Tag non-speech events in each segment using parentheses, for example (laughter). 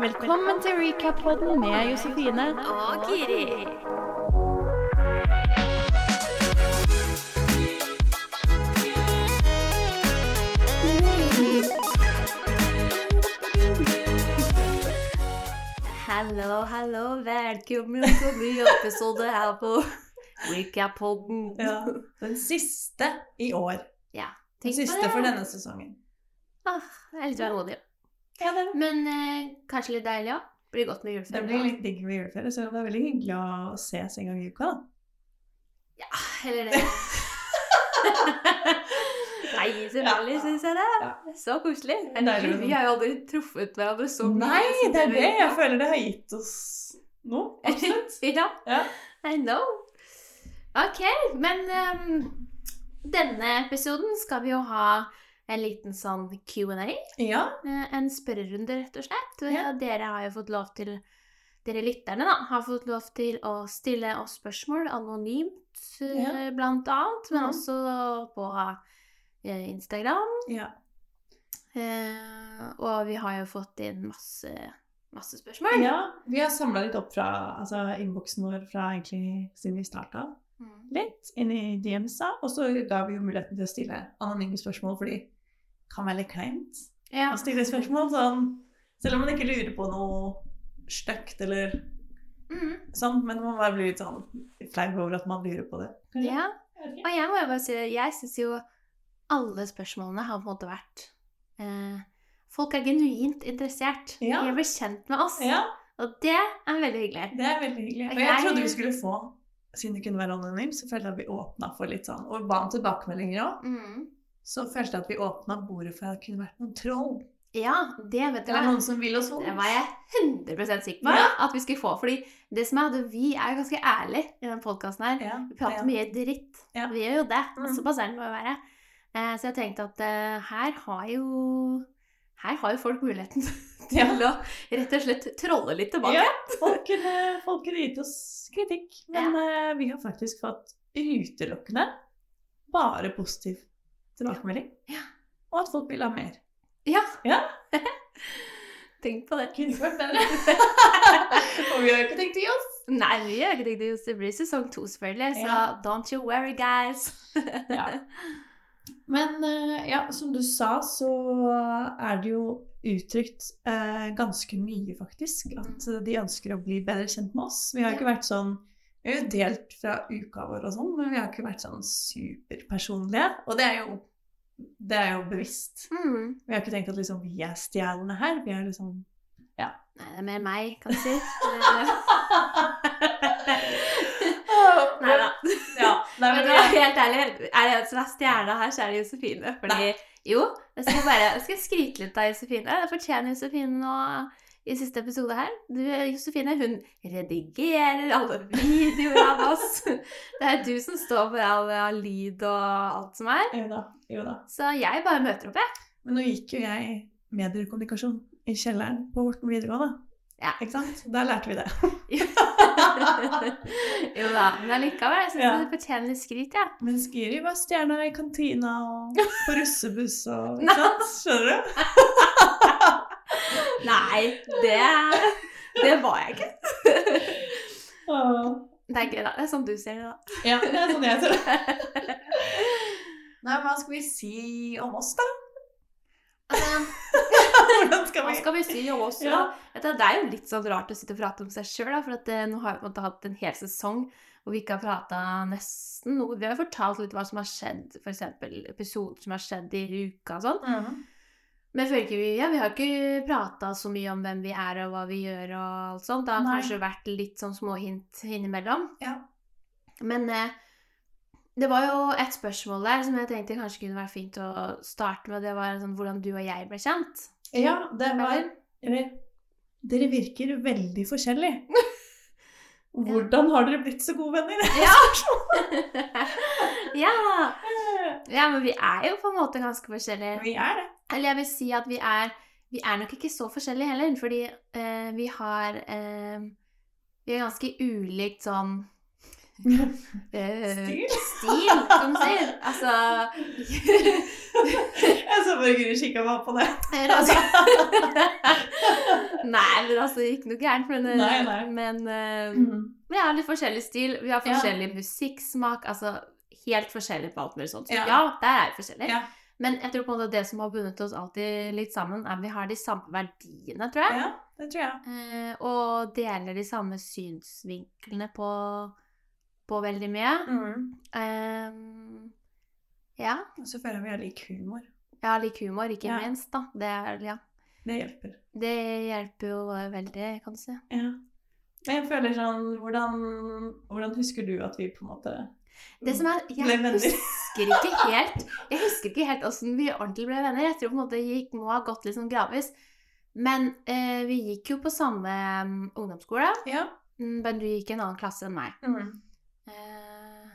Velkommen til recap-podden med Josefine. Og Kiri. Hallo, hallo. Velkommen til en ny episode her på recap-podden. Ja, Den siste i år. Ja, Den tenk på siste det. for denne sesongen. Ah, jeg er litt vemodig. Ja, det, Men eh, kanskje litt deilig òg. Blir godt med det blir litt digg med juleferie, så det er veldig hyggelig å ses en gang i uka. da. Ja, eller det. (laughs) Nei, selvfølgelig syns jeg det. Ja. Så koselig. Herregud, vi har jo aldri truffet hverandre så mye. Nei, det er det! Jeg føler det har gitt oss noe. Absolutt. (laughs) ja, Ja. I know. Ok, men um, denne episoden skal vi jo ha en liten sånn Q&A. ja. eh, En spørrerunde, rett og slett. Og Ja. Dere har jo fått lov til Dere lytterne da, har fått lov til å stille oss spørsmål anonymt, eh, Ja. blant annet. Men Mhm. også på eh, Instagram. ja. Eh, og vi har jo fått inn masse, masse spørsmål. ja. Vi har samla litt opp fra altså, innboksen vår fra egentlig siden vi starta. Mm. Litt inn i DMs-a, og så ga vi jo muligheten til å stille anonyme spørsmål, fordi kan være litt kleint Ja. å stille spørsmål sånn Selv om man ikke lurer på noe stygt eller mm. sånn, men man bare blir litt sånn flau over at man lurer på det. kanskje? ja. Og jeg må jo bare si det, jeg syns jo alle spørsmålene har på en måte vært eh, Folk er genuint interessert Ja. i å bli kjent med oss. Ja, Og det er veldig hyggelig. det er veldig hyggelig. Og Og jeg jeg- trodde vi skulle få, siden det kunne være anonym, så følte jeg at vi åpna for litt sånn, og ba om tilbakemeldinger òg, Mhm. Så følte jeg at vi åpna bordet for at det kunne vært noen troll. Ja, det vet du Det hva. noen som vil oss vondt. Det var jeg 100 sikker på Ja. at vi skulle få. Fordi det som er at vi er ganske ærlige i denne podkasten her. Ja, Vi prater ja. mye dritt. Vi gjør jo det. Mm. Såpass ærlig må vi være. Eh, så jeg tenkte at eh, her har jo her har jo folk muligheten (laughs) til å rett og slett trolle litt tilbake. Ja, folk kunne, folk kunne gitt oss kritikk, men eh, vi har faktisk fått utelukkende bare positiv tilbakemelding. Ja. Og at folk vil ha mer. Ja. Ja. (laughs) Tenk på det. Kunne vært bedre. (laughs) Og vi har jo ikke tenkt å gi oss. Nei, vi har ikke tenkt det. Det blir sesong to, selvfølgelig. Så Ja. don't you worry, guys. Ja. Men eh, ja, som du sa, så er det jo uttrykt eh, ganske mye, faktisk. At eh, de ønsker å bli bedre kjent med oss. Vi har ikke vært sånn Vi har jo delt fra uka vår og sånn, men vi har ikke vært sånn superpersonlige. Og det er jo, det er jo bevisst. Mm. Vi har ikke tenkt at liksom, vi er stjernene her. Vi er liksom Ja. Nei, det er mer meg, kan du si. (laughs) (laughs) Nei da. Ja, nei, Men men helt ærlig, er det en som er stjerna her, så er det Josefine. Fordi jo, jeg skal bare jeg skal skryte litt av Josefine. Det fortjener Josefine nå i siste episode her. Du, Josefine, hun redigerer alle videoer av oss. (laughs) Det er du som står for all, all lyd og alt som er. Jo da. Jo da. Så jeg bare møter opp, jeg. Men nå gikk jo jeg mediekommunikasjon i kjelleren på Horten videregående. Ja. Ikke sant? Der lærte vi det. (laughs) jo da, men allikevel. Jeg syns Ja. du fortjener litt skryt, jeg. Ja. Men Skiri var stjerna i kantina og på russebuss og (laughs) Ikke sant? Skjønner du? Nei, det, det var jeg ikke. Det er gøy, da. Det er sånn du ser det, da. Ja, det er sånn jeg ser det. Nei, hva skal vi si om oss, da? Altså, (laughs) Hvordan skal Hva vi skal vi si om oss? Da? Ja. Det er jo litt sånn rart å sitte og prate om seg sjøl, for at eh, nå har vi hatt en hel sesong hvor vi ikke har prata nesten noe. Vi har jo fortalt litt hva som har skjedd, f.eks. episoder som har skjedd i uka og sånn. Mhm. Men jeg føler ikke vi, ja, vi har ikke prata så mye om hvem vi er og hva vi gjør og alt sånt. Det har Nei. kanskje vært litt sånn småhint innimellom. Ja. Men eh, det var jo et spørsmål der som jeg tenkte kanskje kunne være fint å starte med. Det var sånn, hvordan du og jeg ble kjent. Ja, det var? Eller Dere virker veldig forskjellig. (laughs) Hvordan har dere blitt så gode venner? (laughs) Ja! (laughs) ja! Ja, men vi er jo på en måte ganske forskjellige. Vi er det. Eller jeg vil si at vi er Vi er nok ikke så forskjellige heller, fordi eh, vi har eh, Vi er ganske ulikt sånn (laughs) eh, Stil? Stil, kan man si. Altså (laughs) Jeg så bare Guri kikka meg på det. altså (laughs) Nei, eller altså, det gikk noe gærent. Men, Nei, nei. men Mhm. vi har litt forskjellig stil. Vi har Ja. forskjellig musikksmak. Altså helt forskjellig på alt mulig sånt. Så Ja. ja, der er vi forskjellige. Ja. Men jeg tror på en måte det som har bundet oss alltid litt sammen, er at vi har de samme verdiene, tror jeg. ja, det tror jeg. Eh, og deler de samme synsvinklene på, på veldig mye. Mm. Eh, ja. Og så føler jeg vi har lik humor. Ja, lik humor, ikke Ja. minst, da. Det, er, ja. Det hjelper. det hjelper jo veldig, kan du si. Ja. Men jeg føler sånn hvordan, hvordan husker du at vi på en måte Det som er, ble jeg venner? Husker ikke helt Jeg husker ikke helt åssen vi ordentlig ble venner. Jeg tror på en måte gikk, må ha gått litt sånn gradvis. Men eh, vi gikk jo på samme mm, ungdomsskole, Ja. mm, men du gikk i en annen klasse enn meg. Mm. Eh,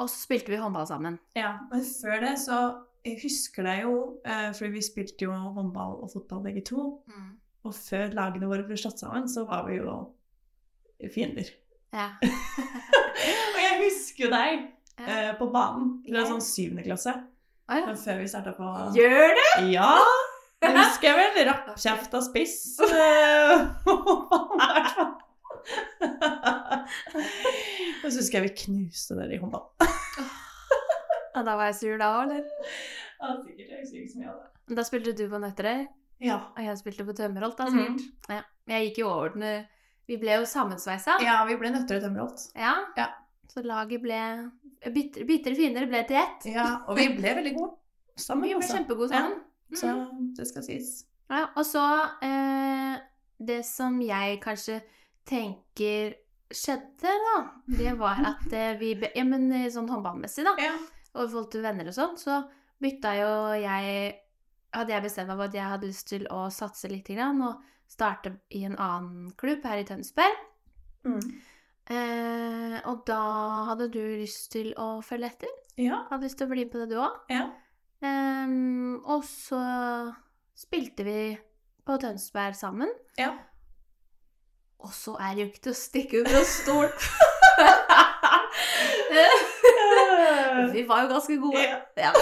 og så spilte vi håndball sammen. ja. Men før det så Jeg husker det jo, eh, for vi spilte jo håndball og fotball begge to. Og før lagene våre ble slått sammen, så var vi jo fiender. Ja. (laughs) og jeg husker jo deg. Eh, på banen. Ja. sånn syvende klasse. Ah, ja. Før vi starta på Gjør det? Ja! (laughs) Det husker jeg vel. Rappkjefta spiss. (laughs) Og så husker jeg vi knuste dere i håndball. Ja, da var jeg sur da òg, eller? Ja, sikkert. Jeg husker ikke så mye av det. Da spilte du på Nøtterøy, Ja. og jeg spilte på Tømmerholt, da, sikkert. Ja. Men jeg gikk jo over den Vi ble jo sammensveisa. ja, vi ble Nøtterøy Tømmerholt. Ja. Ja. Så laget ble Bitre, bitre fiender ble til ett. Ja, og vi ble veldig gode sammen. Vi ble også. kjempegode sammen. Så det skal sies. Ja, og så eh, Det som jeg kanskje tenker skjedde, da, det var (laughs) at eh, vi Ja, men eh, sånn håndballmessig, da, Ja. og i forhold til venner og sånn, så bytta jo jeg Hadde jeg bestemt meg for at jeg hadde lyst til å satse litt grann, og starte i en annen klubb her i Tønsberg. Mm. Eh, og da hadde du lyst til å følge etter? Ja. Hadde lyst til å bli med på det, du òg? ja. Eh, og så spilte vi på Tønsberg sammen. Ja. Og så er det jo ikke til å stikke under stol. (laughs) vi var jo ganske gode. Ja.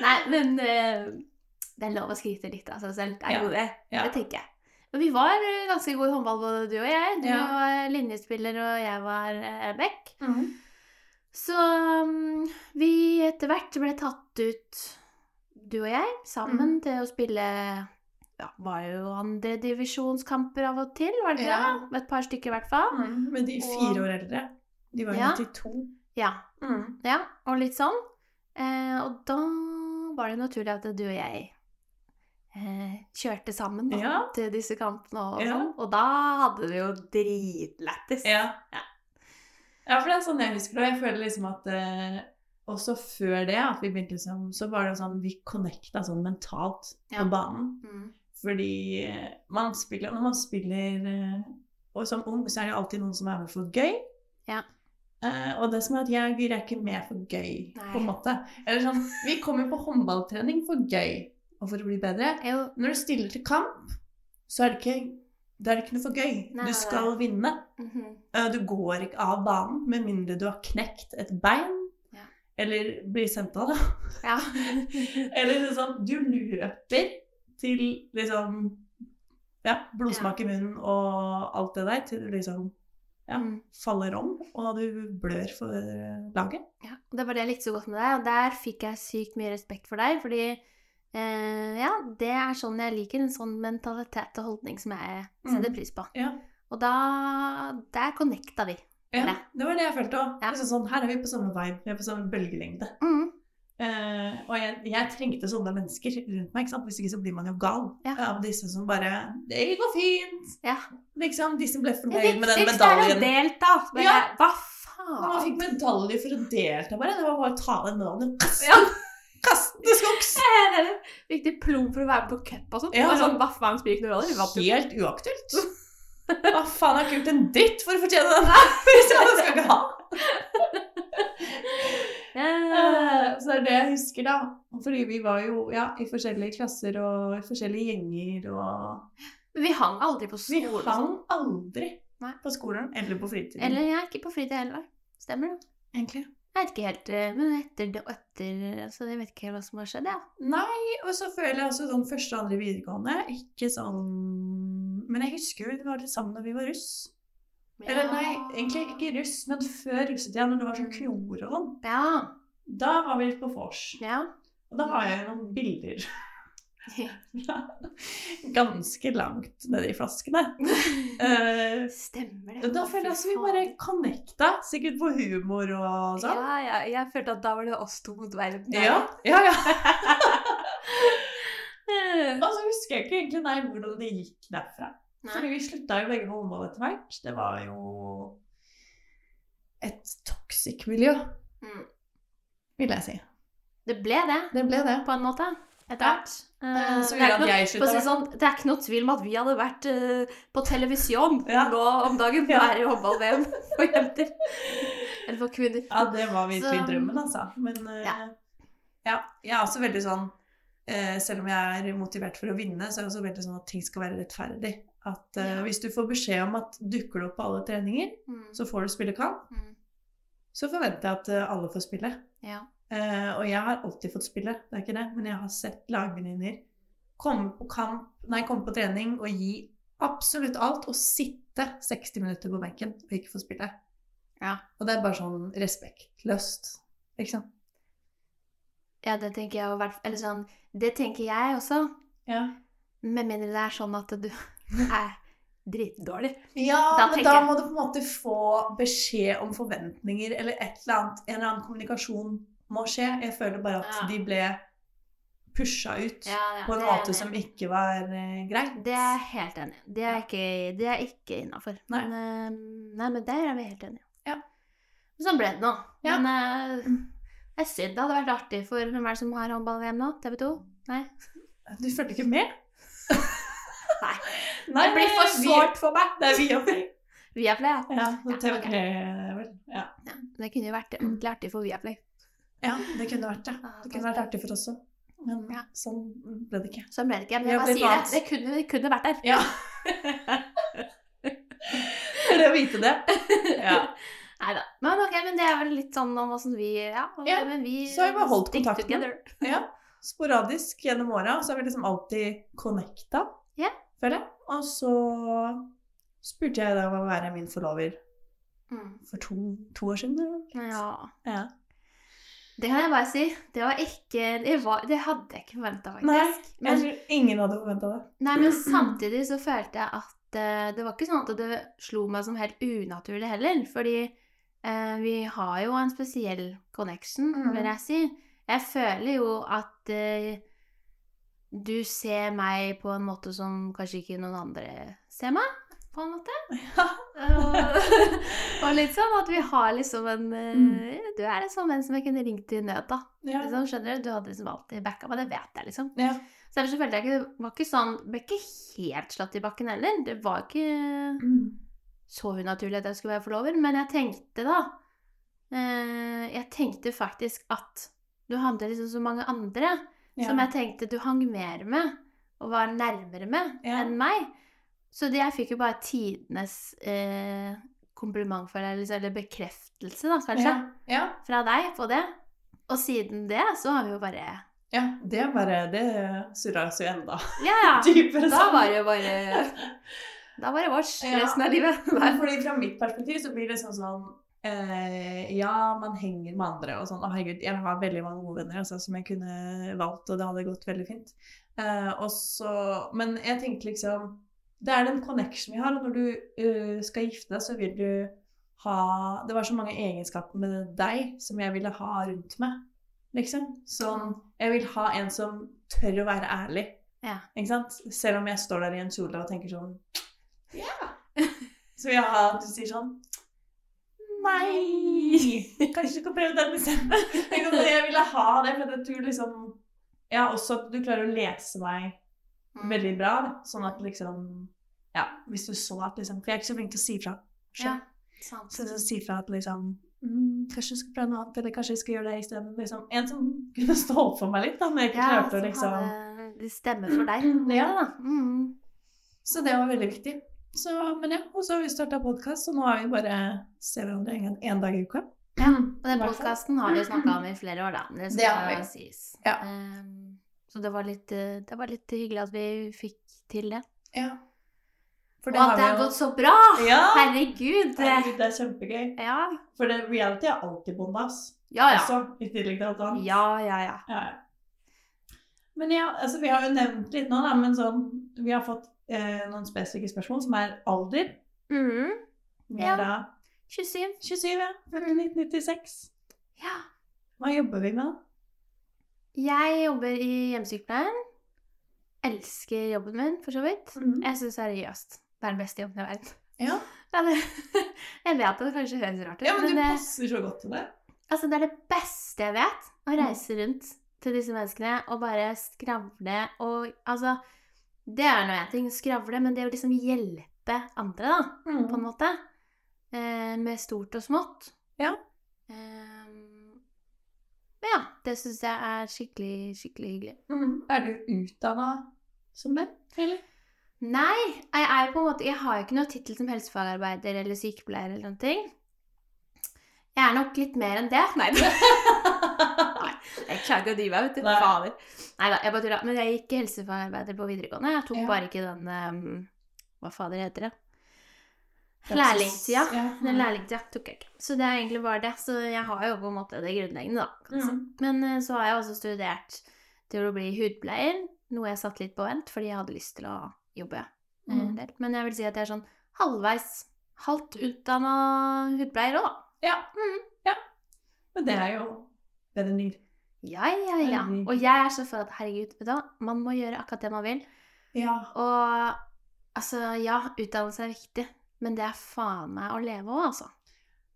Nei, men eh, det er lov å skryte litt av seg selv. Det er jo det. Det tenker jeg. Men vi var eh, ganske gode i håndball, både du og jeg. Du Ja. var linjespiller, og jeg var eh, back. Mhm. Så um, vi etter hvert ble tatt ut, du og jeg, sammen Mm. til å spille ja, var jo andredivisjonskamper av og til, var det ikke Ja. det? Et par stykker i hvert fall. Mm. Men de fire år eldre, de var jo Ja. 92. Ja, Mm. ja, og litt sånn. Eh, og da var det naturlig at du og jeg kjørte sammen da, Ja. til disse kampene og Ja. sånn. Og da hadde vi jo dritlættis. Ja. Ja. ja, for det er sånn jeg husker det. Jeg føler liksom at eh, også før det, at vi begynte liksom, så var det sånn vi connecta sånn mentalt på banen. Mm. Fordi eh, man spiller, når man spiller eh, Og som ung så er det alltid noen som er med for gøy. Ja. Uh, og det som er at jeg Guri, er ikke med for gøy, Nei. på en måte. Eller sånn, Vi kommer på håndballtrening for gøy og for å bli bedre. Jo, Når du stiller til kamp, så er det ikke, da er det ikke noe for gøy. Nei, du skal vinne. Mm -hmm. Du går ikke av banen med mindre du har knekt et bein. Ja. Eller blir sendt av, da. ja. (laughs) Eller liksom du løper til liksom Ja, blodsmak i munnen og alt det der, til du liksom ja, Mm. faller om, og du blør for laget. Ja, det var det jeg likte så godt med deg, og der fikk jeg sykt mye respekt for deg, fordi eh, ja, det er sånn jeg liker, en sånn mentalitet og holdning som jeg setter Mm. pris på. Ja. Og da, der connecta vi. Ja, Det. det var det jeg følte òg. Ja. Liksom sånn, her er vi på samme vibe, vi er på samme bølgelengde. Mm. Eh, og jeg, jeg trengte sånne mennesker rundt meg, ikke sant? hvis ikke så blir man jo gal Ja. av disse som bare 'Det går fint!' Ja. Liksom, De som ble Det fornøyd med den medaljen viktigste er å delta! Men Ja. Hva faen? man fikk medalje for å delta, bare. Det var bare å ta den medaljen Ja. (laughs) til skogs. (laughs) Fikk diplom for å være med på cup og sånt. Ja. Og sånn, Hva faen spiller ikke noen rolle? Helt uaktuelt. (laughs) Hva faen, har ikke gjort en dritt for å fortjene den her! (laughs) Hvis jeg det skal ikke ha. Eh, Så det er det jeg husker, da. Fordi vi var jo ja, i forskjellige klasser og i forskjellige gjenger og Men vi hang aldri på skolen. Vi hang aldri. Nei. På skolen eller på fritiden. Eller jeg er ikke på fritid heller. Stemmer det? egentlig. Jeg vet ikke helt, eh, men etter det og etter Så jeg vet ikke helt hva som har skjedd, jeg. Ja. Nei, og så føler jeg altså sånn første og andre videregående Ikke sånn Men jeg husker jo vi var litt sammen da vi var russ. Eller nei, egentlig ikke russ, men før russetida, når det var sånn kroer og sånn. Ja. Da var vi på vors. ja. Og da har jeg noen bilder (laughs) ganske langt nedi flaskene. Uh, (laughs) Stemmer det. da føler jeg at vi bare connecta, sikkert på humor og sånn. Ja, ja, jeg følte at da var det oss to mot verden. Ja, ja, ja. (laughs) Og så husker jeg ikke egentlig nei, hvordan det gikk derfra. Fordi vi slutta jo begge med håndball etter hvert. Det var jo et toxic miljø, Mm. vil jeg si. Det ble det, Det ble det. på en måte. Etter hvert. Eh, det, er noe, sånn, det er ikke noe tvil om at vi hadde vært uh, på televisjon Ja. nå om dagen. Ja. Være i håndball-VM (laughs) for jenter. Eller for kvinner. Ja, det var virkelig Så- drømmen, altså. Men uh, Ja. ja. jeg er også veldig sånn Selv om jeg er motivert for å vinne, så er jeg også veldig sånn at ting skal være rettferdig. At Ja. hvis du får beskjed om at dukker du opp på alle treninger, Mm. så får du spille kamp, Mm. så forventer jeg at alle får spille. Ja. Eh, og jeg har alltid fått spille, det er ikke det, men jeg har sett lagvenninner komme på kamp, nei, komme på trening og gi absolutt alt, og sitte 60 minutter på benken og ikke få spille. Ja. Og det er bare sånn respektløst, ikke sant? ja, det tenker jeg hvert Eller sånn Det tenker jeg også. Ja, Med mindre det er sånn at du (laughs) er dritdårlig. ja Da men da må du på en måte få beskjed om forventninger, eller et eller annet, en eller annen kommunikasjon må skje. Jeg føler bare at Ja. de ble pusha ut Ja, ja, på en måte som ikke var uh, greit. Det er jeg helt enig i. Det er ikke, det er ikke innafor. Nei. Men, eh, nei, men der er vi helt enige. Ja. Sånn ble det nå. Men uh, er synd. Det hadde vært artig for Hvem er det som har håndball-VM nå? TV 2? Nei? Du følte ikke med? (laughs) Nei. (laughs) Nei, det blir for sårt for meg. Det er Viaplay. (laughs) Viaplay, ja. Ja, Ja, TV3 ok. vel. Ja. ja. Det kunne jo vært ordentlig artig for Viaplay. Ja, det kunne vært det. Det kunne vært artig for oss òg. Men Ja. sånn ble det ikke. Sånn ble det ikke. Men jeg bare sier det. Det kunne, det kunne vært der. Ja. (laughs) Det er å vite det. Ja. Nei da. Men ok, men det er vel litt sånn om åssen vi Ja, Ja, men vi så har vi bare holdt kontakten. ja. Sporadisk gjennom åra, så har vi liksom alltid connecta, Ja. føler jeg. Og så spurte jeg deg om å være min forlover Mm. for to, to år siden. Ja. Ja. Det kan jeg bare si. Det var ikke Det, var, det hadde jeg ikke forventa, faktisk. Nei, jeg men, ingen hadde forventa det. nei, men samtidig så følte jeg at uh, det var ikke sånn at det slo meg som helt unaturlig heller. Fordi uh, vi har jo en spesiell connection, mm. vil jeg si. Jeg føler jo at uh, du ser meg på en måte som kanskje ikke noen andre ser meg, på en måte. Og, (laughs) og litt sånn at vi har liksom en eh, Mm. Du er en sånn venn som jeg kunne ringt i nød, da. Ja. Liksom, skjønner du? Du hadde liksom alltid backa meg, det vet jeg, liksom. Ja. Så så følte jeg ikke Det var ikke sånn Ble ikke helt slått i bakken heller. Det var ikke Mm. så unaturlig at jeg skulle være forlover, men jeg tenkte da eh, Jeg tenkte faktisk at du hadde liksom så mange andre Ja. som jeg tenkte du hang mer med og var nærmere med Ja. enn meg. Så det, jeg fikk jo bare tidenes eh, kompliment for liksom, eller bekreftelse, da, kanskje, Ja. ja. fra deg på det. Og siden det så har vi jo bare Ja, det er bare Det surra oss jo enda Ja, ja. (laughs) dypere Da var det jo bare Da var det vårs resten av livet. Fordi fra mitt perspektiv så blir det sånn sånn eh, Ja, man henger med andre og sånn. Å, herregud, jeg har veldig mange gode venner altså, som jeg kunne valgt, og det hadde gått veldig fint. Eh, også, Men jeg tenkte liksom Det er den connection vi har, og når du uh, skal gifte deg, så vil du ha Det var så mange egenskaper med deg som jeg ville ha rundt meg, liksom. Sånn Jeg vil ha en som tør å være ærlig. Ja. Ikke sant? Selv om jeg står der i en kjole og tenker sånn Ja! (laughs) Så vil jeg ha at du sier sånn Nei! (laughs) Kanskje du kan prøve den isteden? (laughs) Jeg ville ha det, for jeg tror liksom Ja, også at du klarer å lese meg. Veldig bra. da. Sånn at liksom Ja, hvis du så at liksom For jeg er ikke så flink til å si fra. Ja, sant. Så si fra at liksom mm, Kanskje du skal prøve noe annet, eller kanskje jeg skal gjøre det isteden. Liksom, en som kunne stå opp for meg litt, da, men jeg ikke Ja, klarte å som liksom hadde stemme for deg. (clears throat) Ja. Da. Mm. Så det var veldig viktig. Så, men ja, og så har vi starta podkast, og nå har vi bare ser hverandre en, en dag i uka. Ja, og den podkasten har vi snakka om i flere år, da. Det skal det sies. Ja. Ehm, så det var, litt, eh, det var litt hyggelig at vi fikk til det. Ja. For og at det har gått så bra! Ja! Herregud! Herregud, det er kjempegøy. Ja. For det, reality er alltid bondas. Ja, ja. Også, i tillegg til alt annet. Ja, ja, ja. Ja, ja. Men ja, altså vi har jo nevnt litt nå, da, men sånn Vi har fått eh, noen spesifikke spørsmål, som er alder. Mm. Ja. da 27. 27, ja. 1996. Ja. Hva jobber vi med, da? Jeg jobber i hjemmesykepleien. Elsker jobben min, for så vidt. Mhm. Jeg syns seriøst det er den beste jobben i verden. Ja. (laughs) (laughs) Jeg vet at det kanskje høres rart ut, ja, men men du det, passer så godt til det. altså, det er det beste jeg vet. Å Mm. reise rundt til disse menneskene og bare skravle og Altså, det er nå én ting, skravle, men det å liksom hjelpe andre, da, på en måte. Eh, med stort og smått. Ja. Eh, ja, det syns jeg er skikkelig, skikkelig hyggelig. Mm. Er du utdanna som det, eller? Nei, jeg er på en måte Jeg har jo ikke noe tittel som helsefagarbeider eller sykepleier eller noen ting. Jeg er nok litt mer enn det. Nei, (laughs) Nei jeg klarer ikke å dy meg, vet du. Nei. Fader. Nei da, jeg bare tulla. Men jeg gikk helsefagarbeider på videregående. Jeg tok Ja. bare ikke den um, Hva fader heter det? Praksis. Lærlingstida. Ja. Den lærlingtida tok jeg ikke. Så det er egentlig bare det. Så jeg har jo på en måte det grunnleggende, da. Mhm. Men eh, så har jeg også studert til å bli hudpleier, noe jeg satte litt på vent fordi jeg hadde lyst til å jobbe eh, en Mhm. del. Men jeg vil si at jeg er sånn halvveis halvt utdanna hudpleier òg, da. Ja. Mm. ja. Men det er jo bedre enn nyr. Ja, ja, ja. Og jeg er så for at herregud, vet du hva, man må gjøre akkurat det man vil. Ja. Og altså, ja, utdannelse er viktig, men det er faen meg å leve òg, altså.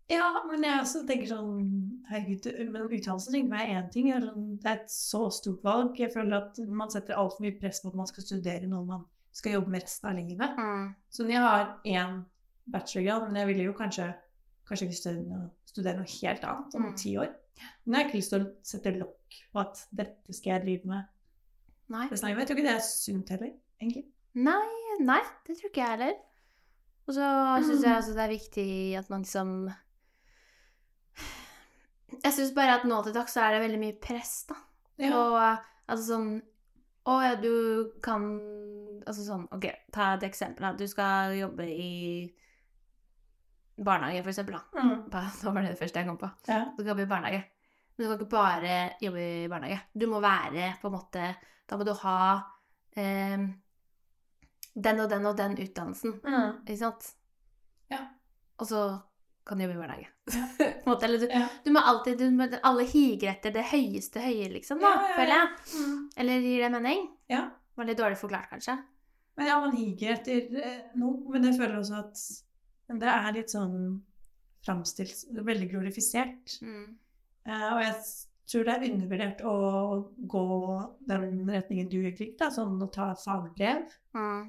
Ja, men jeg også tenker sånn Herregud, men uttalelsen tenker meg én ting. sånn- Det er et så stort valg. Jeg føler at man setter altfor mye press på at man skal studere noe man skal jobbe med resten av livet. Mm. Så når jeg har én bachelorgrad, men jeg ville jo kanskje kanskje ikke studere, noe helt annet om Mm. ti år. Men jeg har ikke lyst til å sette lokk på at dette skal jeg drive med Nei. resten av livet. Jeg tror ikke det er sunt heller, egentlig. Nei, nei, det tror ikke jeg heller. Og så syns jeg (clears throat) også det er viktig at man liksom Jeg syns bare at nå til dags så er det veldig mye press, da. Ja. Og altså sånn Å ja, du kan Altså sånn Ok, ta et eksempel. da. Du skal jobbe i barnehage, for eksempel. Da. Mm. Bare- var det det første jeg kom på. ja. Du skal jobbe i barnehage. Men du kan ikke bare jobbe i barnehage. Du må være på en måte Da må du ha eh, den og den og den utdannelsen. Mm. Ikke sant? Ja. Og så kan du jobbe i hverdagen. Ja. (laughs) eller du, Ja. du må alltid du må, Alle higer etter det høyeste høye, liksom, da, føler jeg. Mm. Eller gir det mening? ja. Var litt dårlig forklart, kanskje? Men ja, man higer etter eh, noe, men jeg føler også at det er litt sånn framstilt Veldig glorifisert. Mm. Uh, og jeg tror det er undervurdert å gå den retningen du gikk, da, sånn å ta fagbrev. Mm.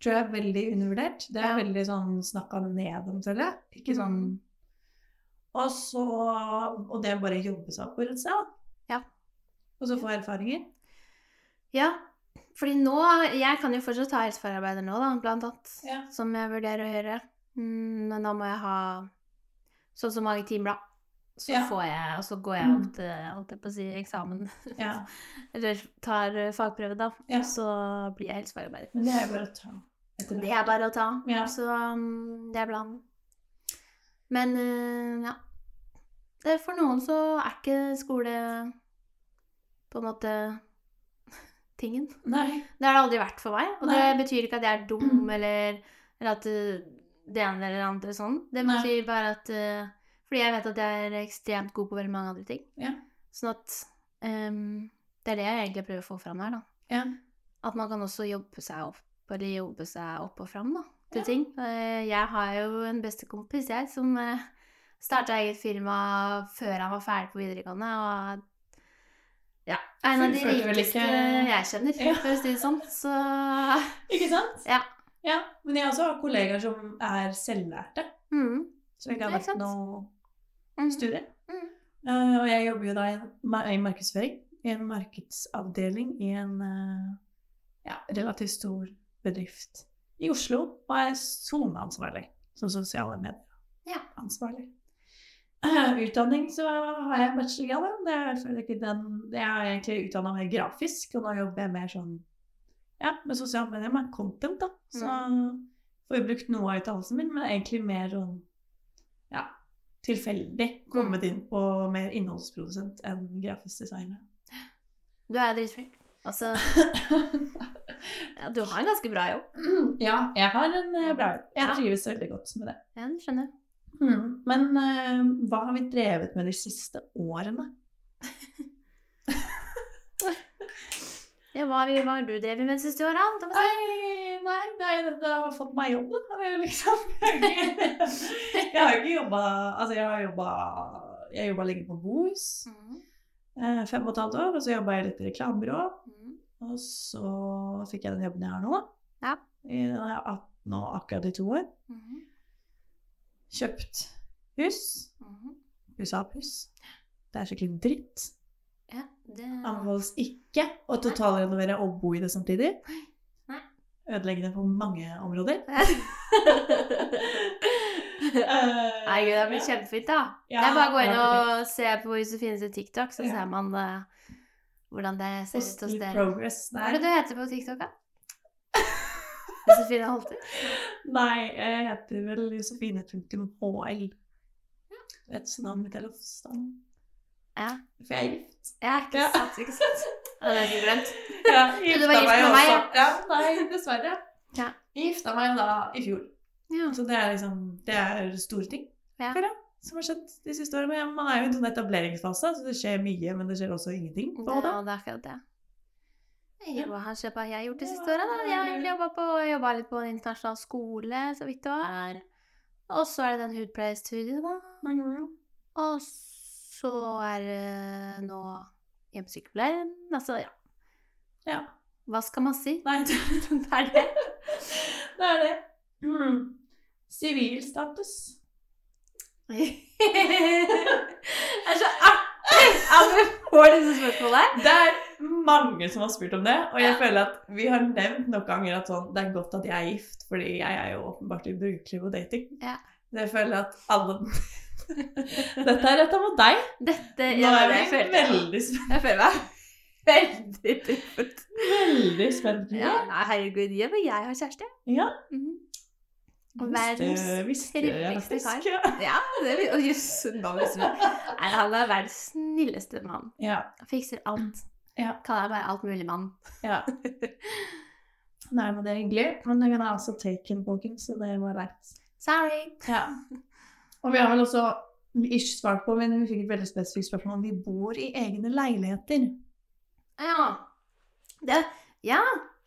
Tror jeg er veldig undervurdert. Det er Ja. veldig sånn snakka ned om, føler jeg. Ikke sånn Mm. Og så Og det er bare jobbe seg opp et sted, da. Ja. Og så få erfaringer. Ja, fordi nå Jeg kan jo fortsatt ta helsefagarbeider nå, da, blant annet. Ja. Som jeg vurderer å gjøre. Mm, men da må jeg ha sånn som mange timer, da. Så Ja. får jeg, og så går jeg opp til holdt jeg på å si, eksamen. (laughs) Ja. Eller tar eh, fagprøve, da. Ja. Så blir jeg helsefagarbeider. Men det er bare å ta Det er bare å ta. Ja. Så um, det er planen. Men uh, ja. Det for noen så er ikke skole på en måte (laughs) tingen. Nei. Det har det aldri vært for meg. Og det betyr ikke at jeg er dum, eller, eller at uh, det ene eller andre sånn. Det Nei. betyr bare at uh, Fordi jeg vet at jeg er ekstremt god på veldig mange andre ting. Ja. Sånn at um, Det er det jeg egentlig prøver å få fram her, da. Ja. At man kan også jobbe seg opp, eller jobbe seg opp og fram, da, til Ja. ting. Eh, Jeg har jo en bestekompis, jeg, som uh, starta eget firma før han var ferdig på videregående, og ja, en av de rikeste ikke- jeg kjenner, Ja. for å si det sånn. Så (laughs) Ikke sant? Ja. ja. Men jeg også har kollegaer som er selvlærte, mm, Så ikke har vært noe mm, studie. Mm. Eh, og jeg jobber jo da i, i markedsføring, i en markedsavdeling i en uh, ja, relativt stor bedrift i Oslo og er soneansvarlig som sosiale medier. Ja. Ansvarlig. Uh, Utdanning så har jeg bachelorgrad. Det er ikke den Jeg er egentlig utdanna mer grafisk, og nå jobber jeg mer sånn ja, med sosiale medier, med content, da. Så får jeg brukt noe av utdannelsen min, men egentlig mer sånn tilfeldig kommet inn på mer innholdsprodusent enn grafisk designer. Du er dritflink. Altså, (laughs) ja, du har en ganske bra jobb. (clears throat) Ja, jeg har en eh, bra jobb. Jeg trives veldig godt med det. Ja, det skjønner jeg. Mm. Men uh, hva har vi drevet med de siste årene? (laughs) Ja, hva hva har du drevet med de siste åra? Nei, nei, det har fått meg jobb, liksom (laughs) Jeg har ikke jobba Altså, jeg har jobba Jeg jobba lenge på Bohus. Mm. eh, Fem og et halvt år. Og så jobba jeg litt i reklamebyrå. Mm. Og så fikk jeg den jobben jeg har nå. Ja. I, da er jeg 18 og akkurat i to år. Mm. Kjøpt hus. Mm. USA-puss. Det er skikkelig dritt. Ja, det Anbefales ikke å totalrenovere og bo i det samtidig. Nei. Ødeleggende på mange områder. Nei, gud, det blir kjempefint, da. Ja, det er bare å gå inn og se på Josefines TikTok, så Ja. ser man uh, hvordan det ser ut hos dere. Hva er det du heter på TikTok, da? (laughs) Josefine Holter? Nei, jeg heter vel Josefine.hl. Et navn mitt er Lofstad. Ja. For jeg er gift. ja, ikke Ja. sant? Ikke sant? Ja, det jeg ikke glemt. (laughs) Ja, du var gift med meg, ja. ja. Nei, dessverre. Ja. Jeg gifta meg da i fjor. Ja. Så det er liksom Det er store ting Ja. for jeg, som har skjedd de siste årene. Men man er jo i en sånn etableringsfase, så det skjer mye, men det skjer også ingenting. På måte. det er akkurat det. Jeg, Hva har hva har jeg gjort de siste årene? Jeg har jobba litt på en internasjonal skole, så vidt det var. Og så er det den hudpleiestudiet, da. Og så er uh, nå hjemmesykepleieren Altså, ja. Ja. Hva skal man si? Nei, (laughs) det, er det. det er det. Mm. Sivilstatus. (laughs) det er så artig at vi får disse spørsmålene. Det er mange som har spurt om det, og jeg Ja. føler at vi har nevnt noen ganger at sånn, det er godt at jeg er gift, fordi jeg er jo åpenbart ubrukelig på dating. Ja. Så jeg føler at alle Dette er retta mot deg. Dette Nå er vi jeg. veldig, spent. Jeg føler meg veldig truffet. veldig spent. Ja, nei, herregud, jeg, men jeg har kjæreste. Ja. Mm -hmm. Verdens jeg kar. (laughs) Ja. Det vil, og jøss, visste du. Han er verdens snilleste mann. Ja. Fikser alt. Ja. Kaller meg bare mulig mann. ja. Nei, men det er hyggelig. Men det kan også taken, folkens, så det var rett. Sorry. Ja. Og vi har vel også ish svart på, men vi fikk et veldig spesifikt spørsmål om vi bor i egne leiligheter. Ja. Det, ja.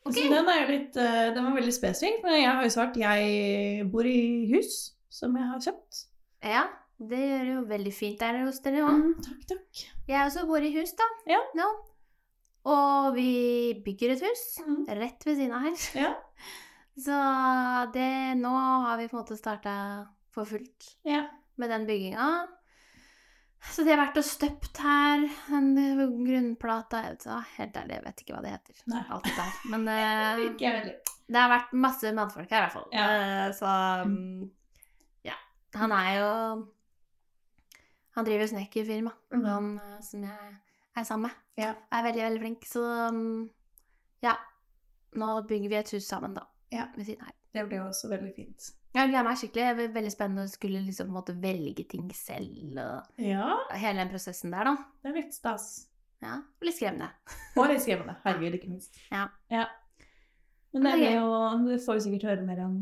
Ok. Så den er litt eh, Den var veldig spesifikk, men jeg har jo svart jeg bor i hus som jeg har kjøpt. Ja, det gjør det jo veldig fint der hos dere òg. Mm, takk, takk. Jeg også bor i hus, da. Ja. Nå. Og vi bygger et hus Mm. rett ved siden av her. Ja. (laughs) Så det Nå har vi på en måte starta for fullt Ja. med den bygginga. Så de har vært og støpt her. Den grunnplata jeg vet, Helt ærlig, jeg vet ikke hva det heter. Nei. Alt det der. Men (laughs) heller. det har vært masse mannfolk her, i hvert fall. Ja. Uh, så um, ja. Han er jo Han driver snekkerfirma, Mhm. han eh, som jeg er sammen med. Ja. Er veldig, veldig flink. Så um, ja. Nå bygger vi et hus sammen, da. Ja. Ved siden her. Det jo også veldig fint. Jeg gleder meg skikkelig. Det blir veldig spennende å skulle liksom på en måte velge ting selv. Og Ja, hele den prosessen der, da. det er litt stas. Ja, og Litt skremmende. Og litt skremmende. Herregud, ikke minst. (laughs) Ja. Men det, er jo, det får vi sikkert høre mer om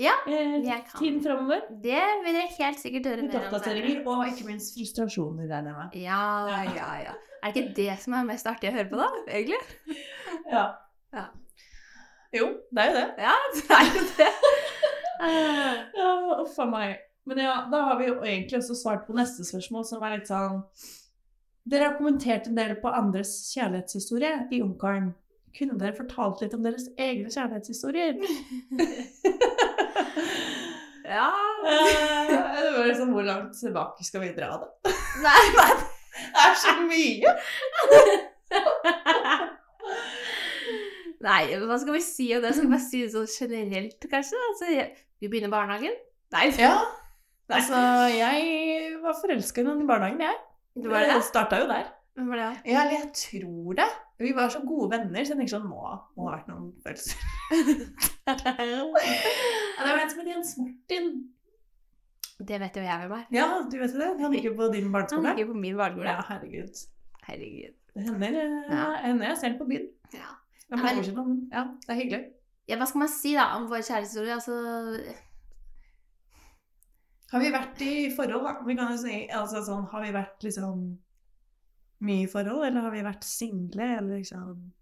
Ja, eh, jeg kan. tiden framover. Det vil jeg helt sikkert høre mer om oppdateringer, og ikke minst frustrasjoner, regner jeg med. Ja, ja, ja. Er det ikke det som er mest artig å høre på, da? Egentlig? (laughs) Ja. Ja. Jo, det er jo det. Ja, (laughs) det er jo det. (laughs) Ja, uff a meg. Men ja, da har vi jo egentlig også svart på neste spørsmål, som er litt sånn Dere har kommentert en del på andres kjærlighetshistorie i Ungkaren. Kunne dere fortalt litt om deres egne kjærlighetshistorier? (laughs) ja Eh, det var liksom Hvor langt tilbake skal vi dra det? Nei, nei. Det er så mye! Nei, hva skal vi si om det? Skal vi bare si det sånn generelt, kanskje? Altså, vi begynner barnehagen? Nei. Ja. Altså, jeg var forelska i noen i barnehagen, jeg. Det var det? starta jo der. Hvem var det? Ja, eller jeg tror det. Vi var så gode venner, så jeg tenker sånn Må, må ha vært noen følelser. (laughs) Ja, det var en som het Jens Martin. Det vet jo jeg hvem er. Ja, du vet det? Han gikk jo på din barneskole. Han gikk på min barneskole. Ja, herregud. Herregud. Det hender, eh, Ja. hender jeg ser ham på byen. Ja. Det er mange år siden, ja, det er hyggelig. ja, hva skal man si da om vår kjærlighetshistorie? Altså Har vi vært i forhold, da? Vi kan jo si, altså sånn, Har vi vært liksom mye i forhold, eller har vi vært single, eller liksom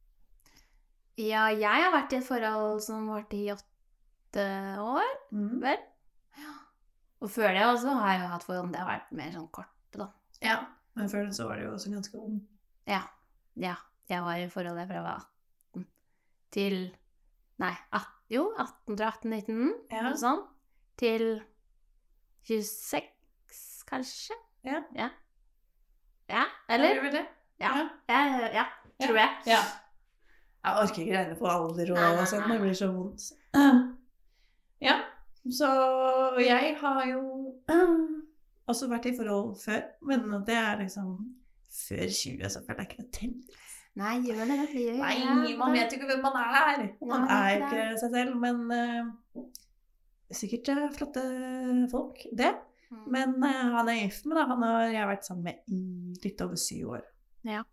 Ja, jeg har vært i et forhold som varte i åtte år, mm. vel? Og før det også har jeg jo hatt forhold, det har vært mer sånn korte, da. Ja. Men før det så var det jo også ganske ung. Ja. Ja. Jeg var i forhold fra jeg var 18 til Nei, 18, jo, 18 til 18, 19, Ja. noe sånt. Til 26, kanskje? Ja. Ja, ja eller? Ja, det? Ja. Ja, ja, tror jeg. Ja. Jeg orker ikke regne på alder og alt, sånn, det blir så vondt. (clears throat) Ja, så jeg har jo (clears throat) også vært i forhold før, men det er liksom før 20, så føler jeg ikke det til. Nei, gjør det. det gjør Nei, man vet jo ikke hvem man er. Man ja, er jo ikke seg selv, men uh, sikkert uh, flotte folk, det. Mm. Men uh, han er gift med, da. Han har jeg vært sammen med i litt over syv år. Ja.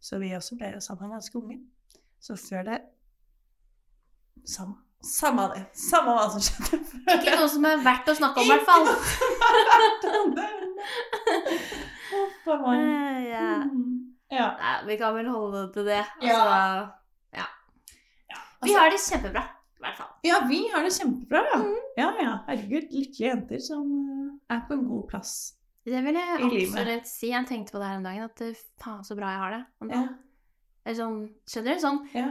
Så vi også ble sammen ganske unge. Så før det Samme. Samme det. Samme hva som skjedde. (laughs) Ikke noe som er verdt å snakke om, i hvert fall. Ikke noe som er verdt å (laughs) Ja. Mm. Ja. Nei, vi kan vel holde det til det. Ja. Altså, ja. Vi Altså- har det kjempebra, i hvert fall. Ja, vi har det kjempebra, ja. Mm. Ja, ja. Herregud, lykkelige jenter som eh, er på en god plass. Det vil jeg absolutt si. Jeg tenkte på det her en dagen, at eh, faen så bra jeg har det. Ja. sånn, skjønner du? Sånn, Ja.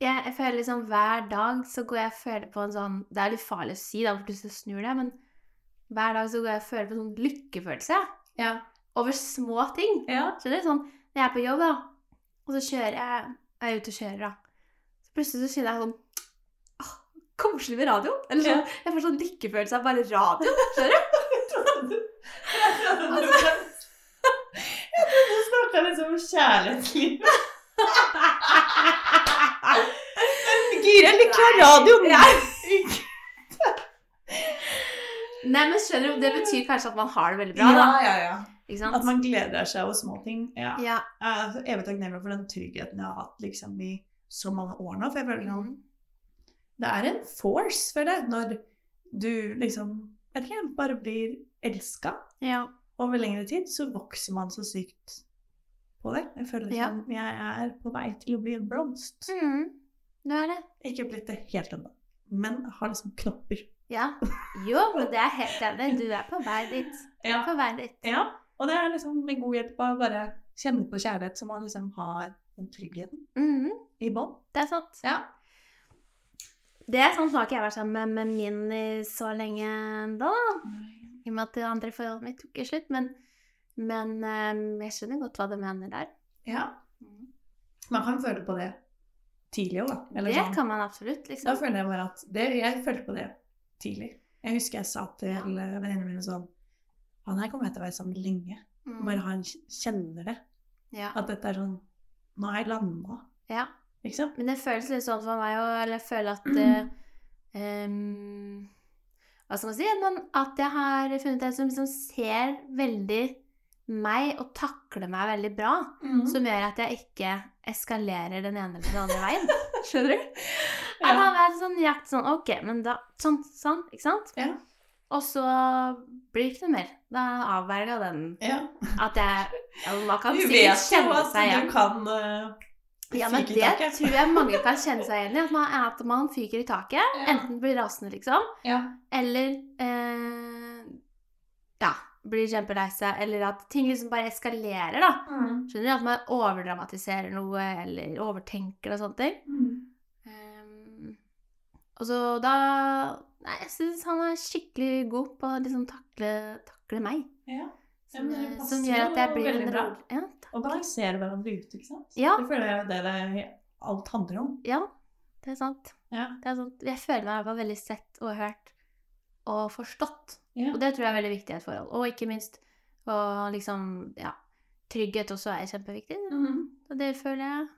jeg, jeg føler liksom hver dag så går jeg og føler på en sånn Det er litt farlig å si, da, for plutselig snur det, men hver dag så går jeg og føler på en sånn lykkefølelse Ja. over små ting. ja. Skjønner du? Sånn, jeg er på jobb, da, og så kjører jeg Jeg er ute og kjører, da. Så plutselig så kjenner jeg sånn Åh, koselig med radio. Eller sånn, Ja. Jeg får sånn lykkefølelse av bare radio. Skjønner du? (laughs) Jeg trodde du (laughs) snakka liksom om kjærlighetslivet. (laughs) Men Guri, jeg liker Nei. Nei, men skjønner du, Det betyr kanskje at man har det veldig bra, da. Ja, ja, ja. At man gleder seg over små ting. Ja. Ja. Jeg er evig takknemlig for den tryggheten jeg har hatt liksom, i så mange år nå. For jeg føler sånn Det er en force, føler jeg, når du liksom vet ikke, bare blir elska ja. over lengre tid, så vokser man så sykt på det. Jeg føler Ja. som jeg er på vei til å bli en blomst. Mm. Det er det. Ikke blitt det helt ennå, men har liksom knopper. Ja. Jo, men det er helt enig. Du er på vei dit. Du er Ja. på vei dit. ja. Og det er liksom med god hjelp av bare kjenne på kjærlighet, så man liksom har den tryggheten Mhm. i bånn. Det er sant. Ja. Det er sant, jeg har vært sammen med, med min i så lenge da. I og med at det andre forholdet mitt tok i slutt. Men, men eh, jeg skjønner godt hva du mener der. ja. Man kan føle på det tidlig òg, da. Eller det sånn. kan man absolutt, Da liksom. føler jeg bare at det, Jeg følte på det tidlig. Jeg husker jeg sa til Ja. venninnene mine sånn Han her kommer jeg til å være sammen lenge. Mm. Bare han kjenner det. Ja. At dette er sånn Nå har jeg landa. ja. Ikke sant? Men det føles litt sånn for meg òg, eller jeg føler at (clears throat) eh, um, Hva skal man si? At, at jeg har funnet en som liksom ser veldig meg og takler meg veldig bra. Mm. Som gjør at jeg ikke eskalerer den ene eller den andre veien. (laughs) Skjønner du? Ja. han er sånn jakt sånn Ok, men da Sånn, sånn, ikke sant? Ja. Og så blir det ikke noe mer. Da avverga den ja. at jeg Man kan (laughs) Du sikkert vet jo kjenne at seg du igjen. kan uh, Ja, men det tror jeg mange kan kjenne seg igjen i. At man, at man fyker i taket. Ja. Enten blir rasende, liksom, Ja. eller eh, Ja, blir kjempelei seg. Eller at ting liksom bare eskalerer, da. Mm. Skjønner du? At man overdramatiserer noe, eller overtenker og sånne ting. Mm. Um, og så da Nei, jeg syns han er skikkelig god på å liksom takle, takle meg. Ja. Ja, Som, men det eh, som gjør at jeg blir en bra. rolig ja. Og balansere hverandre ut, ikke sant? Ja. Det føler jeg er det det alt handler om. ja. Det er sant. Ja. Det er sant. Jeg føler meg i hvert fall veldig sett og hørt og forstått. Ja. Og det tror jeg er veldig viktig i et forhold. Og ikke minst og liksom, ja, trygghet også er kjempeviktig. Mhm. Og det føler jeg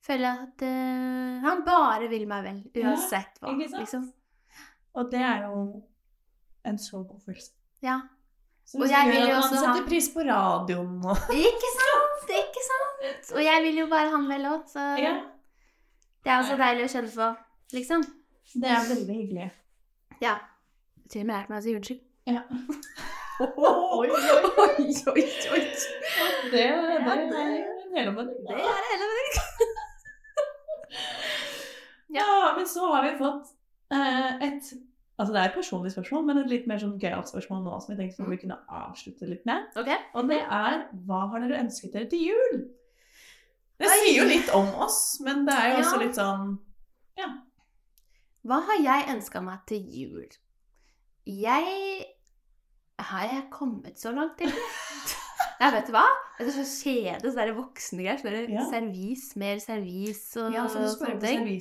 Føler jeg at uh, han bare vil meg vel, Ja, uansett hva. ikke sant? Liksom. Og det er jo en så god følelse. Ja. Som Og jeg vil jo også man Han setter pris på radioen og (laughs) Ikke sant? Ikke sant? Og jeg vil jo bare han vel òg, så Ja. det er også deilig å kjenne på, liksom. Det er veldig hyggelig. Ja. Til og med lært meg å si unnskyld. Ja. (laughs) Oi, oi, oi, oi. Det, det, Ja, det det- er en og Det er hele veien. (laughs) Ja, men så har vi fått et Altså det er et personlig spørsmål, men et litt mer sånn gøyalt spørsmål nå som jeg tenkte vi kunne avslutte litt med. Okay. Og det er hva har dere ønsket dere til jul? Det sier jo litt om oss, men det er jo også Ja. litt sånn Ja. Hva har jeg ønska meg til jul? Jeg Har jeg kommet så langt, til? (laughs) Jeg vet du hva? Det er så kjedelig, så det voksne greier. Så er Ja. servis, mer servis og Ja, så du spør sånne ting.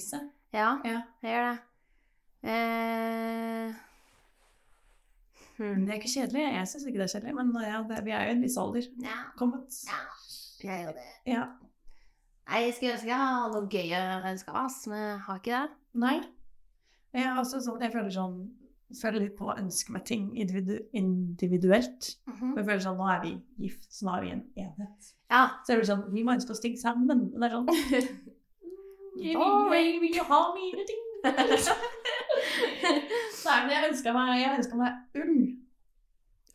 Ja, Ja. jeg gjør det. Eh, hmm. det er ikke kjedelig. Jeg syns ikke det er kjedelig, men ja, det, vi er jo i en viss alder Ja, kommet. ja, jeg gjør det. Ja. Nei, jeg skulle ønske jeg hadde noe gøy å ønske oss ass, men jeg har ikke det. Nei. Jeg, er også sånn, jeg føler sånn føler litt på å ønske meg ting individu individuelt. Mhm. Jeg føler sånn, Nå er vi gift, så nå er vi en enhet. Ja. Så jeg blir sånn, Vi må ønske oss ting sammen. Men det er sånn (laughs) vil, Boring. vil jo ha mine ting. (laughs) (laughs) Nei, men jeg ønska meg, meg ull.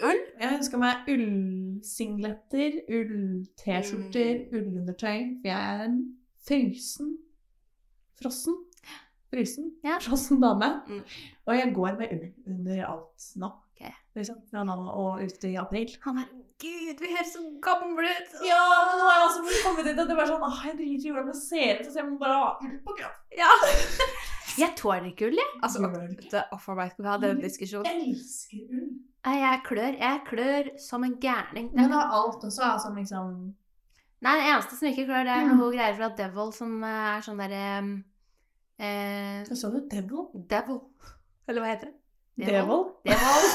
Ull? Jeg ønska meg ullsingletter, ull-T-skjorter, ullundertøy. For jeg er en frysen Frossen. Frysen. Ja. Frossen dame. Mm. Og jeg går med ull under alt nå. Okay. Liksom, fra nå og ut i april. Han er Gud, vi høres så gamle ut! Ja, men nå har jeg også kommet dit at det er bare sånn Åh, jeg driter i hvordan jeg ser ut, så jeg må bare ha ull på kroppen. Ja. (laughs) Jeg tåler ikke ull, jeg. Altså, for meg vi ha den diskusjonen. Jeg elsker ull. Jeg klør. Jeg klør som en gærning. Det Men er- av alt også altså liksom Nei, det eneste som ikke klør, det er Mm. noe greier fra Devil som eh, er sånn derre eh, Hva sa du? Devil? Devil. Eller hva heter det? Devil? Devil. (laughs)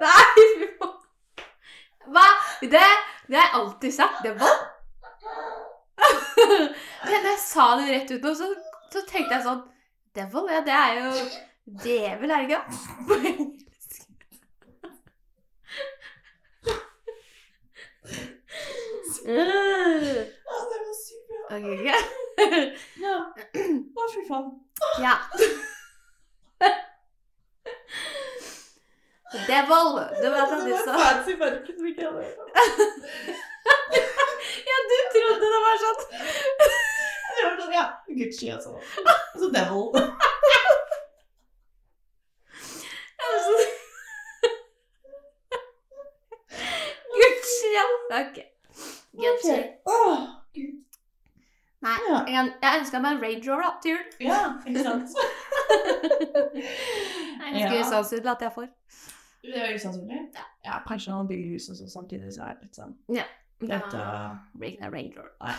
Nei, fy faen. Hva? Det, det har jeg alltid sagt. Devil. (laughs) Men da jeg sa det rett ut nå, så, så tenkte jeg sånn Devil, ja, det er jo Djevel, er det ikke? (laughs) På engelsk. Øh. Ja, det var sykt bra. Ok, ok. Ja. Å, fy faen. Ja. Devil. Det var det du sa. fancy merke som ikke hadde hørt. Ja, du trodde det var sånn. Det var sånn, ja, Gucci og sånn. Og så Devil. Altså. Gucci, ja. Ok. Gucci. Åh, Gud. Nei, Ja. jeg, jeg ønska meg en Range Rover da, til jul. Ja, ikke sant? Nei, det skulle Ja. sannsynlig at jeg får. Det er usannsynlig. Ja, kanskje noen bygger hus og så samtidig, så er det litt sånn ja. Dette- Range Rover.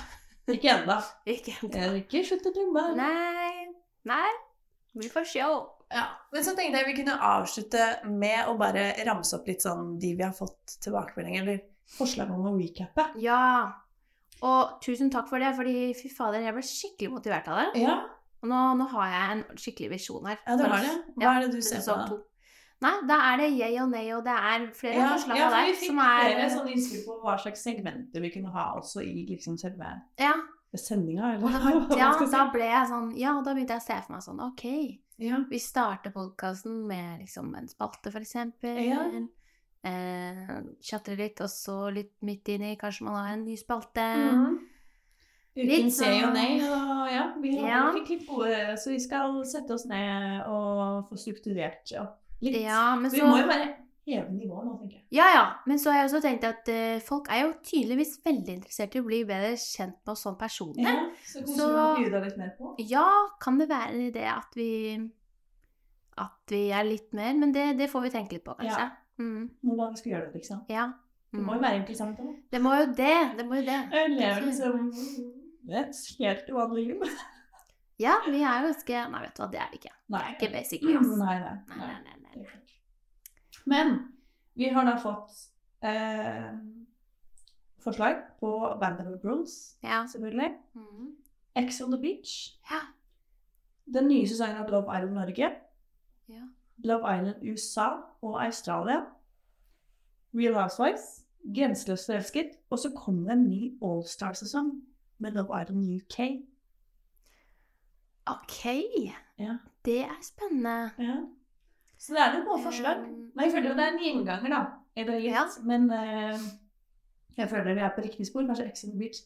Ikke ennå. Ikke Jeg har ikke sluttet å drømme. Nei. Nei. Vi får se. Ja, Men så tenkte jeg vi kunne avslutte med å bare ramse opp litt sånn de vi har fått tilbakemelding, eller forslag om å recappe. Ja. Og tusen takk for det, fordi fy fader, jeg ble skikkelig motivert av det. Ja, Og nå, nå har jeg en skikkelig visjon her. ja du har du. det. Hva er det du ser på? da? Nei, da er det yay og nay, og det er flere Ja, forslag ja, av for vi fikk er flere sånne innspill på hva slags segmenter vi kunne ha også i liksom selve Ja, sendinga, ja, da ble jeg sånn Ja, og da begynte jeg å se for meg sånn OK, Ja. vi starter podkasten med liksom en spalte, for eksempel. Ja. Eh, Tjatre litt, og så litt midt inni, kanskje man har en ny spalte. Mm. Ukens ja og sånn- nei, og ja, vi har Ja. klipp litt gode, så vi skal sette oss ned og få strukturert ja. litt. Ja, men vi må jo bare heve nivået nå, tenker jeg. Ja, ja. Men så har jeg også tenkt at uh, folk er jo tydeligvis veldig interessert i å bli bedre kjent med oss sånn personlig. Ja, så kanskje Så- vi må bjuda litt mer på. Ja, kan det være en idé at vi At vi er litt mer Men det, det får vi tenke litt på, kanskje. Mm. hvordan skal gjøre det, liksom. Ja. Det må Mm. jo være interessant da. Det må jo det. Det må jo det. Jeg lever liksom et helt uvanlig liv. Ja, vi er jo ganske Nei, vet du hva, det er vi ikke. Nei. Det er ikke basically oss. Nei, nei. Nei, nei. Men vi har da fått eh, forslag på Band of Rules, Ja. selvfølgelig. Mm. X on the Beach. Ja. Den nye sesongen av Love Island Norge. Ja. Love Island USA og Australia. Real Housewives. Grenseløst forelsket. Og så kom det en ny Allstar-sesong med Love Island UK. OK. Ja. Det er spennende. Ja. Så det er noen gode forslag. Um, Men jeg føler jo det er en gjenganger, da. Det gitt? Ja. Men uh, jeg føler vi er på riktig spor. Kanskje Exit Beach.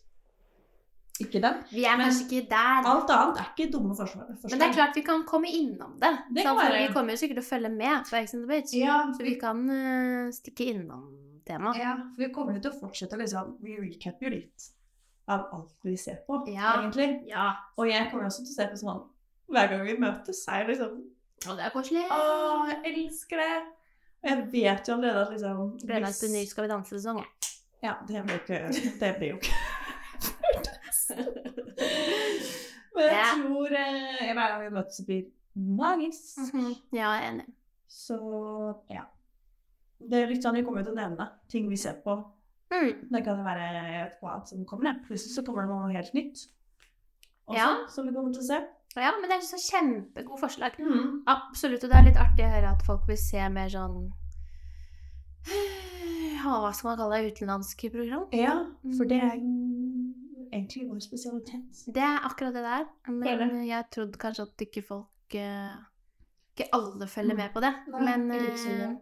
Ikke den. Vi er Men- kanskje ikke der. Alt annet er ikke dumme forslag. Men det er klart vi kan komme innom det. Det for vi kommer jo sikkert til å følge med på Ex on the Beach. Ja, Så vi kan uh, stikke innom temaet. ja, for vi kommer jo til å fortsette å liksom Vi recapper litt av alt vi ser på, Ja. egentlig. Ja. Og jeg kommer også til å se på sånn hver gang vi møtes, er liksom Å, det er koselig. Å, jeg elsker det! Og jeg vet jo allerede at liksom Gleder meg til ny Skal vi danse-sesong. jeg. Ja, det blir jo ikke Det blir jo ikke (laughs) Men jeg Ja. tror eh, hver gang vi møtes, blir magisk. Mhm. Ja, jeg er enig. Så ja. Det er litt sånn Vi kommer jo til å nevne ting vi ser på. Mm. Det kan være et hva som kommer. Ned. Plutselig så kommer det noe helt nytt. Også, Ja. Som vi kommer til å se. Ja, men det er så kjempegode forslag. Mm. Absolutt. Og det er litt artig å høre at folk vil se mer sånn (sighs) Hva skal man kalle det? Utenlandske program? Ja, for det er jo egentlig vår spesialitet. Det er akkurat det der. Men jeg trodde kanskje at ikke folk eh, Ikke alle følger Mm. med på det. Nei, Men eh,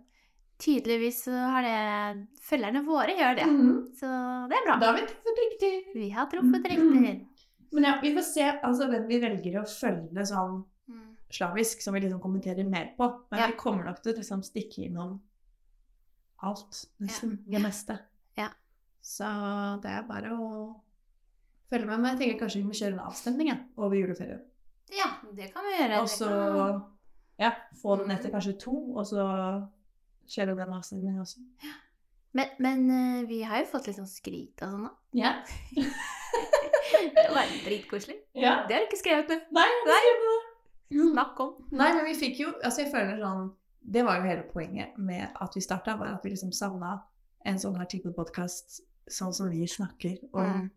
tydeligvis så har det Følgerne våre gjør det. Mm. Så det er bra. Da har vi truffet riktig. Vi har truffet Mm. riktig. (clears throat) Men ja, vi får se altså, hvem vi velger å følge sånn Mm. slavisk, som vi liksom kommenterer mer på. Men Ja. vi kommer nok til å liksom stikke innom alt. Nesten. Det meste. Ja. Så det er bare å følge med. Men jeg tenker kanskje vi må kjøre en avstemning ja, over juleferien. Ja, det kan vi gjøre. Og så kan- ja, få den etter kanskje to, og så kjøre den avstemningen også. Men, men eh, vi har jo fått litt sånn skryt og sånn, da. Ja. (laughs) Det var dritkoselig. ja. Det har du ikke skrevet med. Nei, Nei. Snakk om. Nei, men vi fikk jo Altså, jeg føler sånn Det var jo hele poenget med at vi starta, var at vi liksom savna en sånn artikkelpodkast sånn som vi snakker om Mm.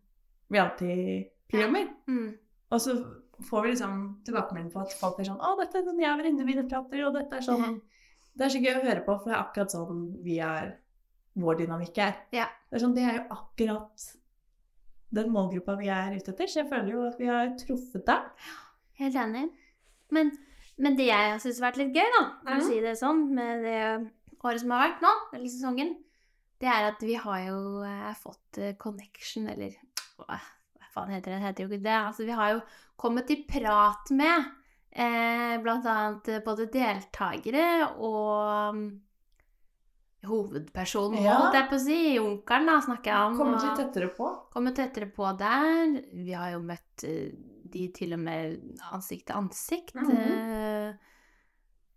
Reality-programmer. Mm. Og så får vi liksom tilbakemelding på at folk er sånn 'Å, dette er sånn jeg og venninnene prater', og dette er sånn (laughs) Det er så gøy å høre på, for det er akkurat sånn vi er Vår dynamikk er. Ja. Det er sånn, det er jo akkurat den målgruppa vi er ute etter, så jeg føler jo at vi har truffet deg. Helt enig. Men, men det jeg syns har vært litt gøy, da, for Mhm. å si det sånn, med det året som har vært nå, eller sesongen, det er at vi har jo eh, fått eh, connection, eller hva, faen heter det? Det heter jo ikke det. Altså, vi har jo kommet i prat med eh, annet eh, både deltakere og mm, hovedpersonen, Ja. holdt jeg på å si. Onkelen, da, snakker jeg om. Kommet litt tettere på. kommet tettere på der. Vi har jo møtt eh, de til og med ansikt til ansikt. Mm -hmm.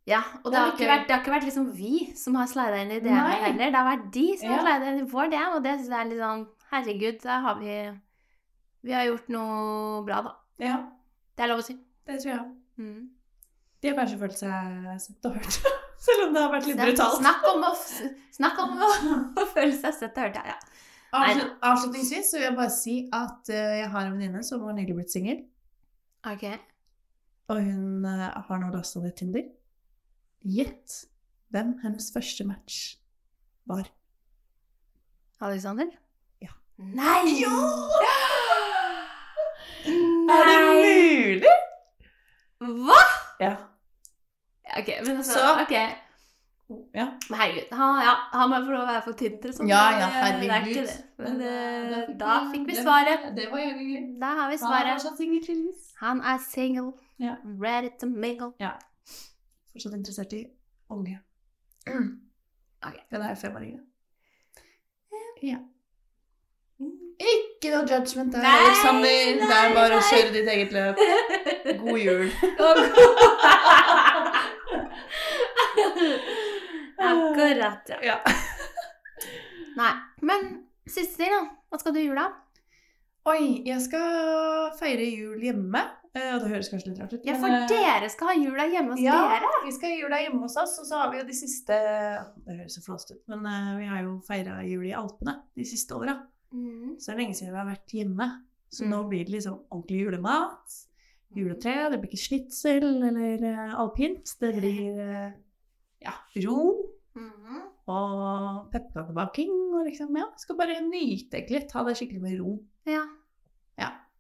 ja, og det, Det har ikke vært, det har ikke vært liksom vi som har slida inn i det heller. Det har vært de som har Ja. slida inn i vår DM, og det syns jeg er litt sånn Herregud, da har vi Vi har gjort noe bra, da. Ja, Det er lov å si. det tror jeg. Mm. De har kanskje følt seg sett og hørt. (laughs) Selv om det har vært litt Snakk- brutalt. Snakk om å, snakk om å, å (laughs) føle seg sett og hørt. Ja, ja. Avslut, avslutningsvis så vil jeg bare si at uh, jeg har en venninne som har nylig blitt singel. Ok. Og hun uh, har nå lasta ned Tinder. Gjett hvem hennes første match var. Alexander? Ja. Nei! Er det mulig? Hva? Ja. Ok, men altså, Så- ok. ja. Men herregud, han, ja, han må få lov å være for tynn til sånt. Ja, ja, herregud. Det er ikke det. Men eh, eh, da fikk vi svaret. Det var jævlig gøy. Da har vi Han er svaret. Han er single, Ja. ready to mingle. Ja. Fortsatt interessert i unge. Ok. Den er femåringen. Ja. Ikke noe judgment der, Nei, Alexander. Det er nei, bare å kjøre ditt eget løp. (laughs) God jul. (laughs) Akkurat, ja. Ja. Nei. Men siste ting, da. Hva skal du i jula? Oi, jeg skal feire jul hjemme. Eh, Og det høres kanskje litt rart ut. Ja, for men, dere skal ha jula hjemme hos Ja, dere. vi skal ha jula hjemme hos oss, og så har vi jo de siste Det høres så flåsete ut, men eh, vi har jo feira jul i Alpene de siste åra. Mm. Så det er lenge siden vi har vært hjemme. Så Mm. nå blir det liksom ordentlig julemat. Juletre. Det blir ikke slitsel eller uh, alpint. Det blir uh, ja, ro Mhm. og pepperkakebaking. Og liksom, ja, skal bare nyte litt. Ha det skikkelig med ro. Ja.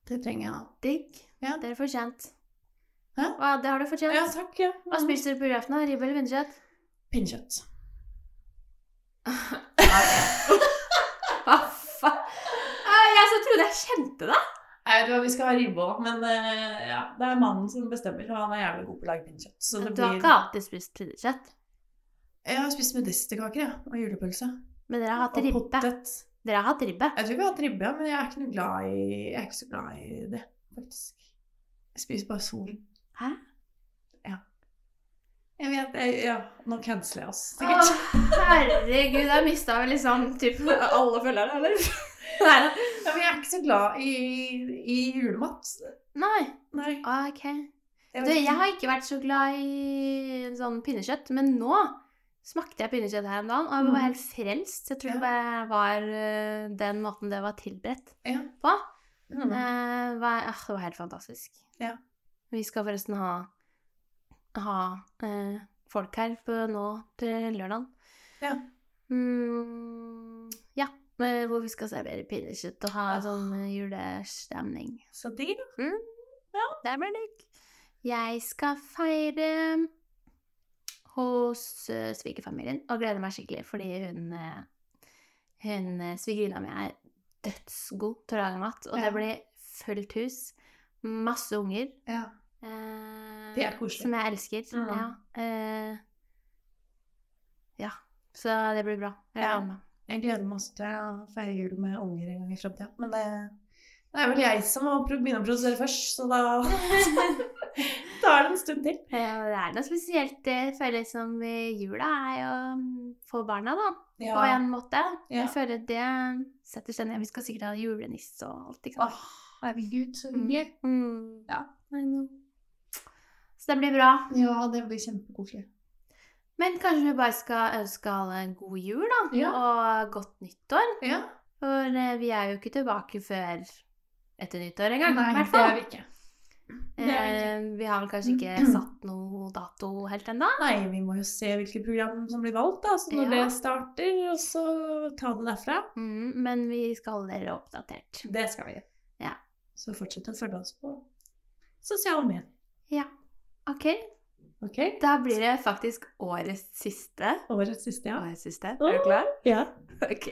Det trenger jeg. Digg. Ja. Det er fortjent. Hæ? Hva, det har du fortjent. Ja, takk. Ja. Hva spiser du på julaften? Ribbe eller pinnekjøtt? Pinnekjøtt. (laughs) Jeg så trodde jeg kjente deg. Jeg vet hva, vi skal ha ribbe òg, men uh, ja, det er mannen som bestemmer. Og han er jævlig god på å lage pinnekjøtt. Så det Du har blir ikke alltid spist pinnekjøtt. Jeg har spist medisterkaker ja, og julepølse. Men dere har hatt Og ribbe. potet. Dere har hatt ribbe. Jeg tror vi har hatt ribbe, ja, men jeg er ikke noe glad i Jeg er ikke så glad i det, faktisk. Jeg spiser bare solen. Hæ? Ja. Jeg vet jeg, Ja, nå canceler jeg oss, Å, herregud, jeg mista vel liksom typ alle følgerne, eller? (laughs) (laughs) Nei. da. Ja, men jeg er ikke så glad i, i julemat. Nei. Nei. Ok. Du, jeg har ikke vært så glad i sånn pinnekjøtt, men nå smakte jeg pinnekjøtt her om dagen, og jeg var Mhm. helt frelst. Jeg tror Ja. det bare var eh, den måten det var tilberedt Ja. på. Mm. Eh, var, ah, det var helt fantastisk. Ja. Vi skal forresten ha, ha eh, folk her på nå til lørdag. Ja. Mm, Hvor vi skal servere pinnekjøtt og ha Ah. sånn eh, julestemning. Så digg. Det blir digg. Jeg skal feire hos uh, svigerfamilien og gleder meg skikkelig fordi hun, hun svigerinna mi er dødsgod til å lage mat. Og Ja. det blir fullt hus. Masse unger. Ja. eh, Det er koselig. Som jeg elsker. Mm. Ja. eh, ja. Så det blir bra. Jeg Ja. Jeg gleder meg også til å feire jul med unger en gang i framtida. Men det, det er vel jeg som må begynne å produsere først, så da (laughs) tar det en stund til. Ja, det er noe spesielt. Det føles som jula er jo få for barna, da. På en måte. Ja. Jeg føler det setter seg ned. Vi skal sikkert ha julenisse og alt, ikke sant. Åh, herregud, så Mm. hyggelig. Mm. Ja. I know. Så det blir bra. Ja, det blir kjempekoselig. Men kanskje vi bare skal ønske alle en god jul, da. Ja. Og godt nyttår. Ja. For eh, vi er jo ikke tilbake før etter nyttår engang. Nei, det er vi ikke. det er vi Eh, vi har vel kanskje ikke (clears throat) satt noe dato helt ennå. Nei, vi må jo se hvilke program som blir valgt, da. Så når Ja. det starter, og så ta det derfra. Mm, men vi skal holde dere oppdatert. Det skal vi. Ja. Så fortsett å følge oss på sosiale medier. Ja. Ok. Ok? Da blir det faktisk årets siste. Årets siste, ja. Årets siste. Er du klar? Ja. (laughs) Ok.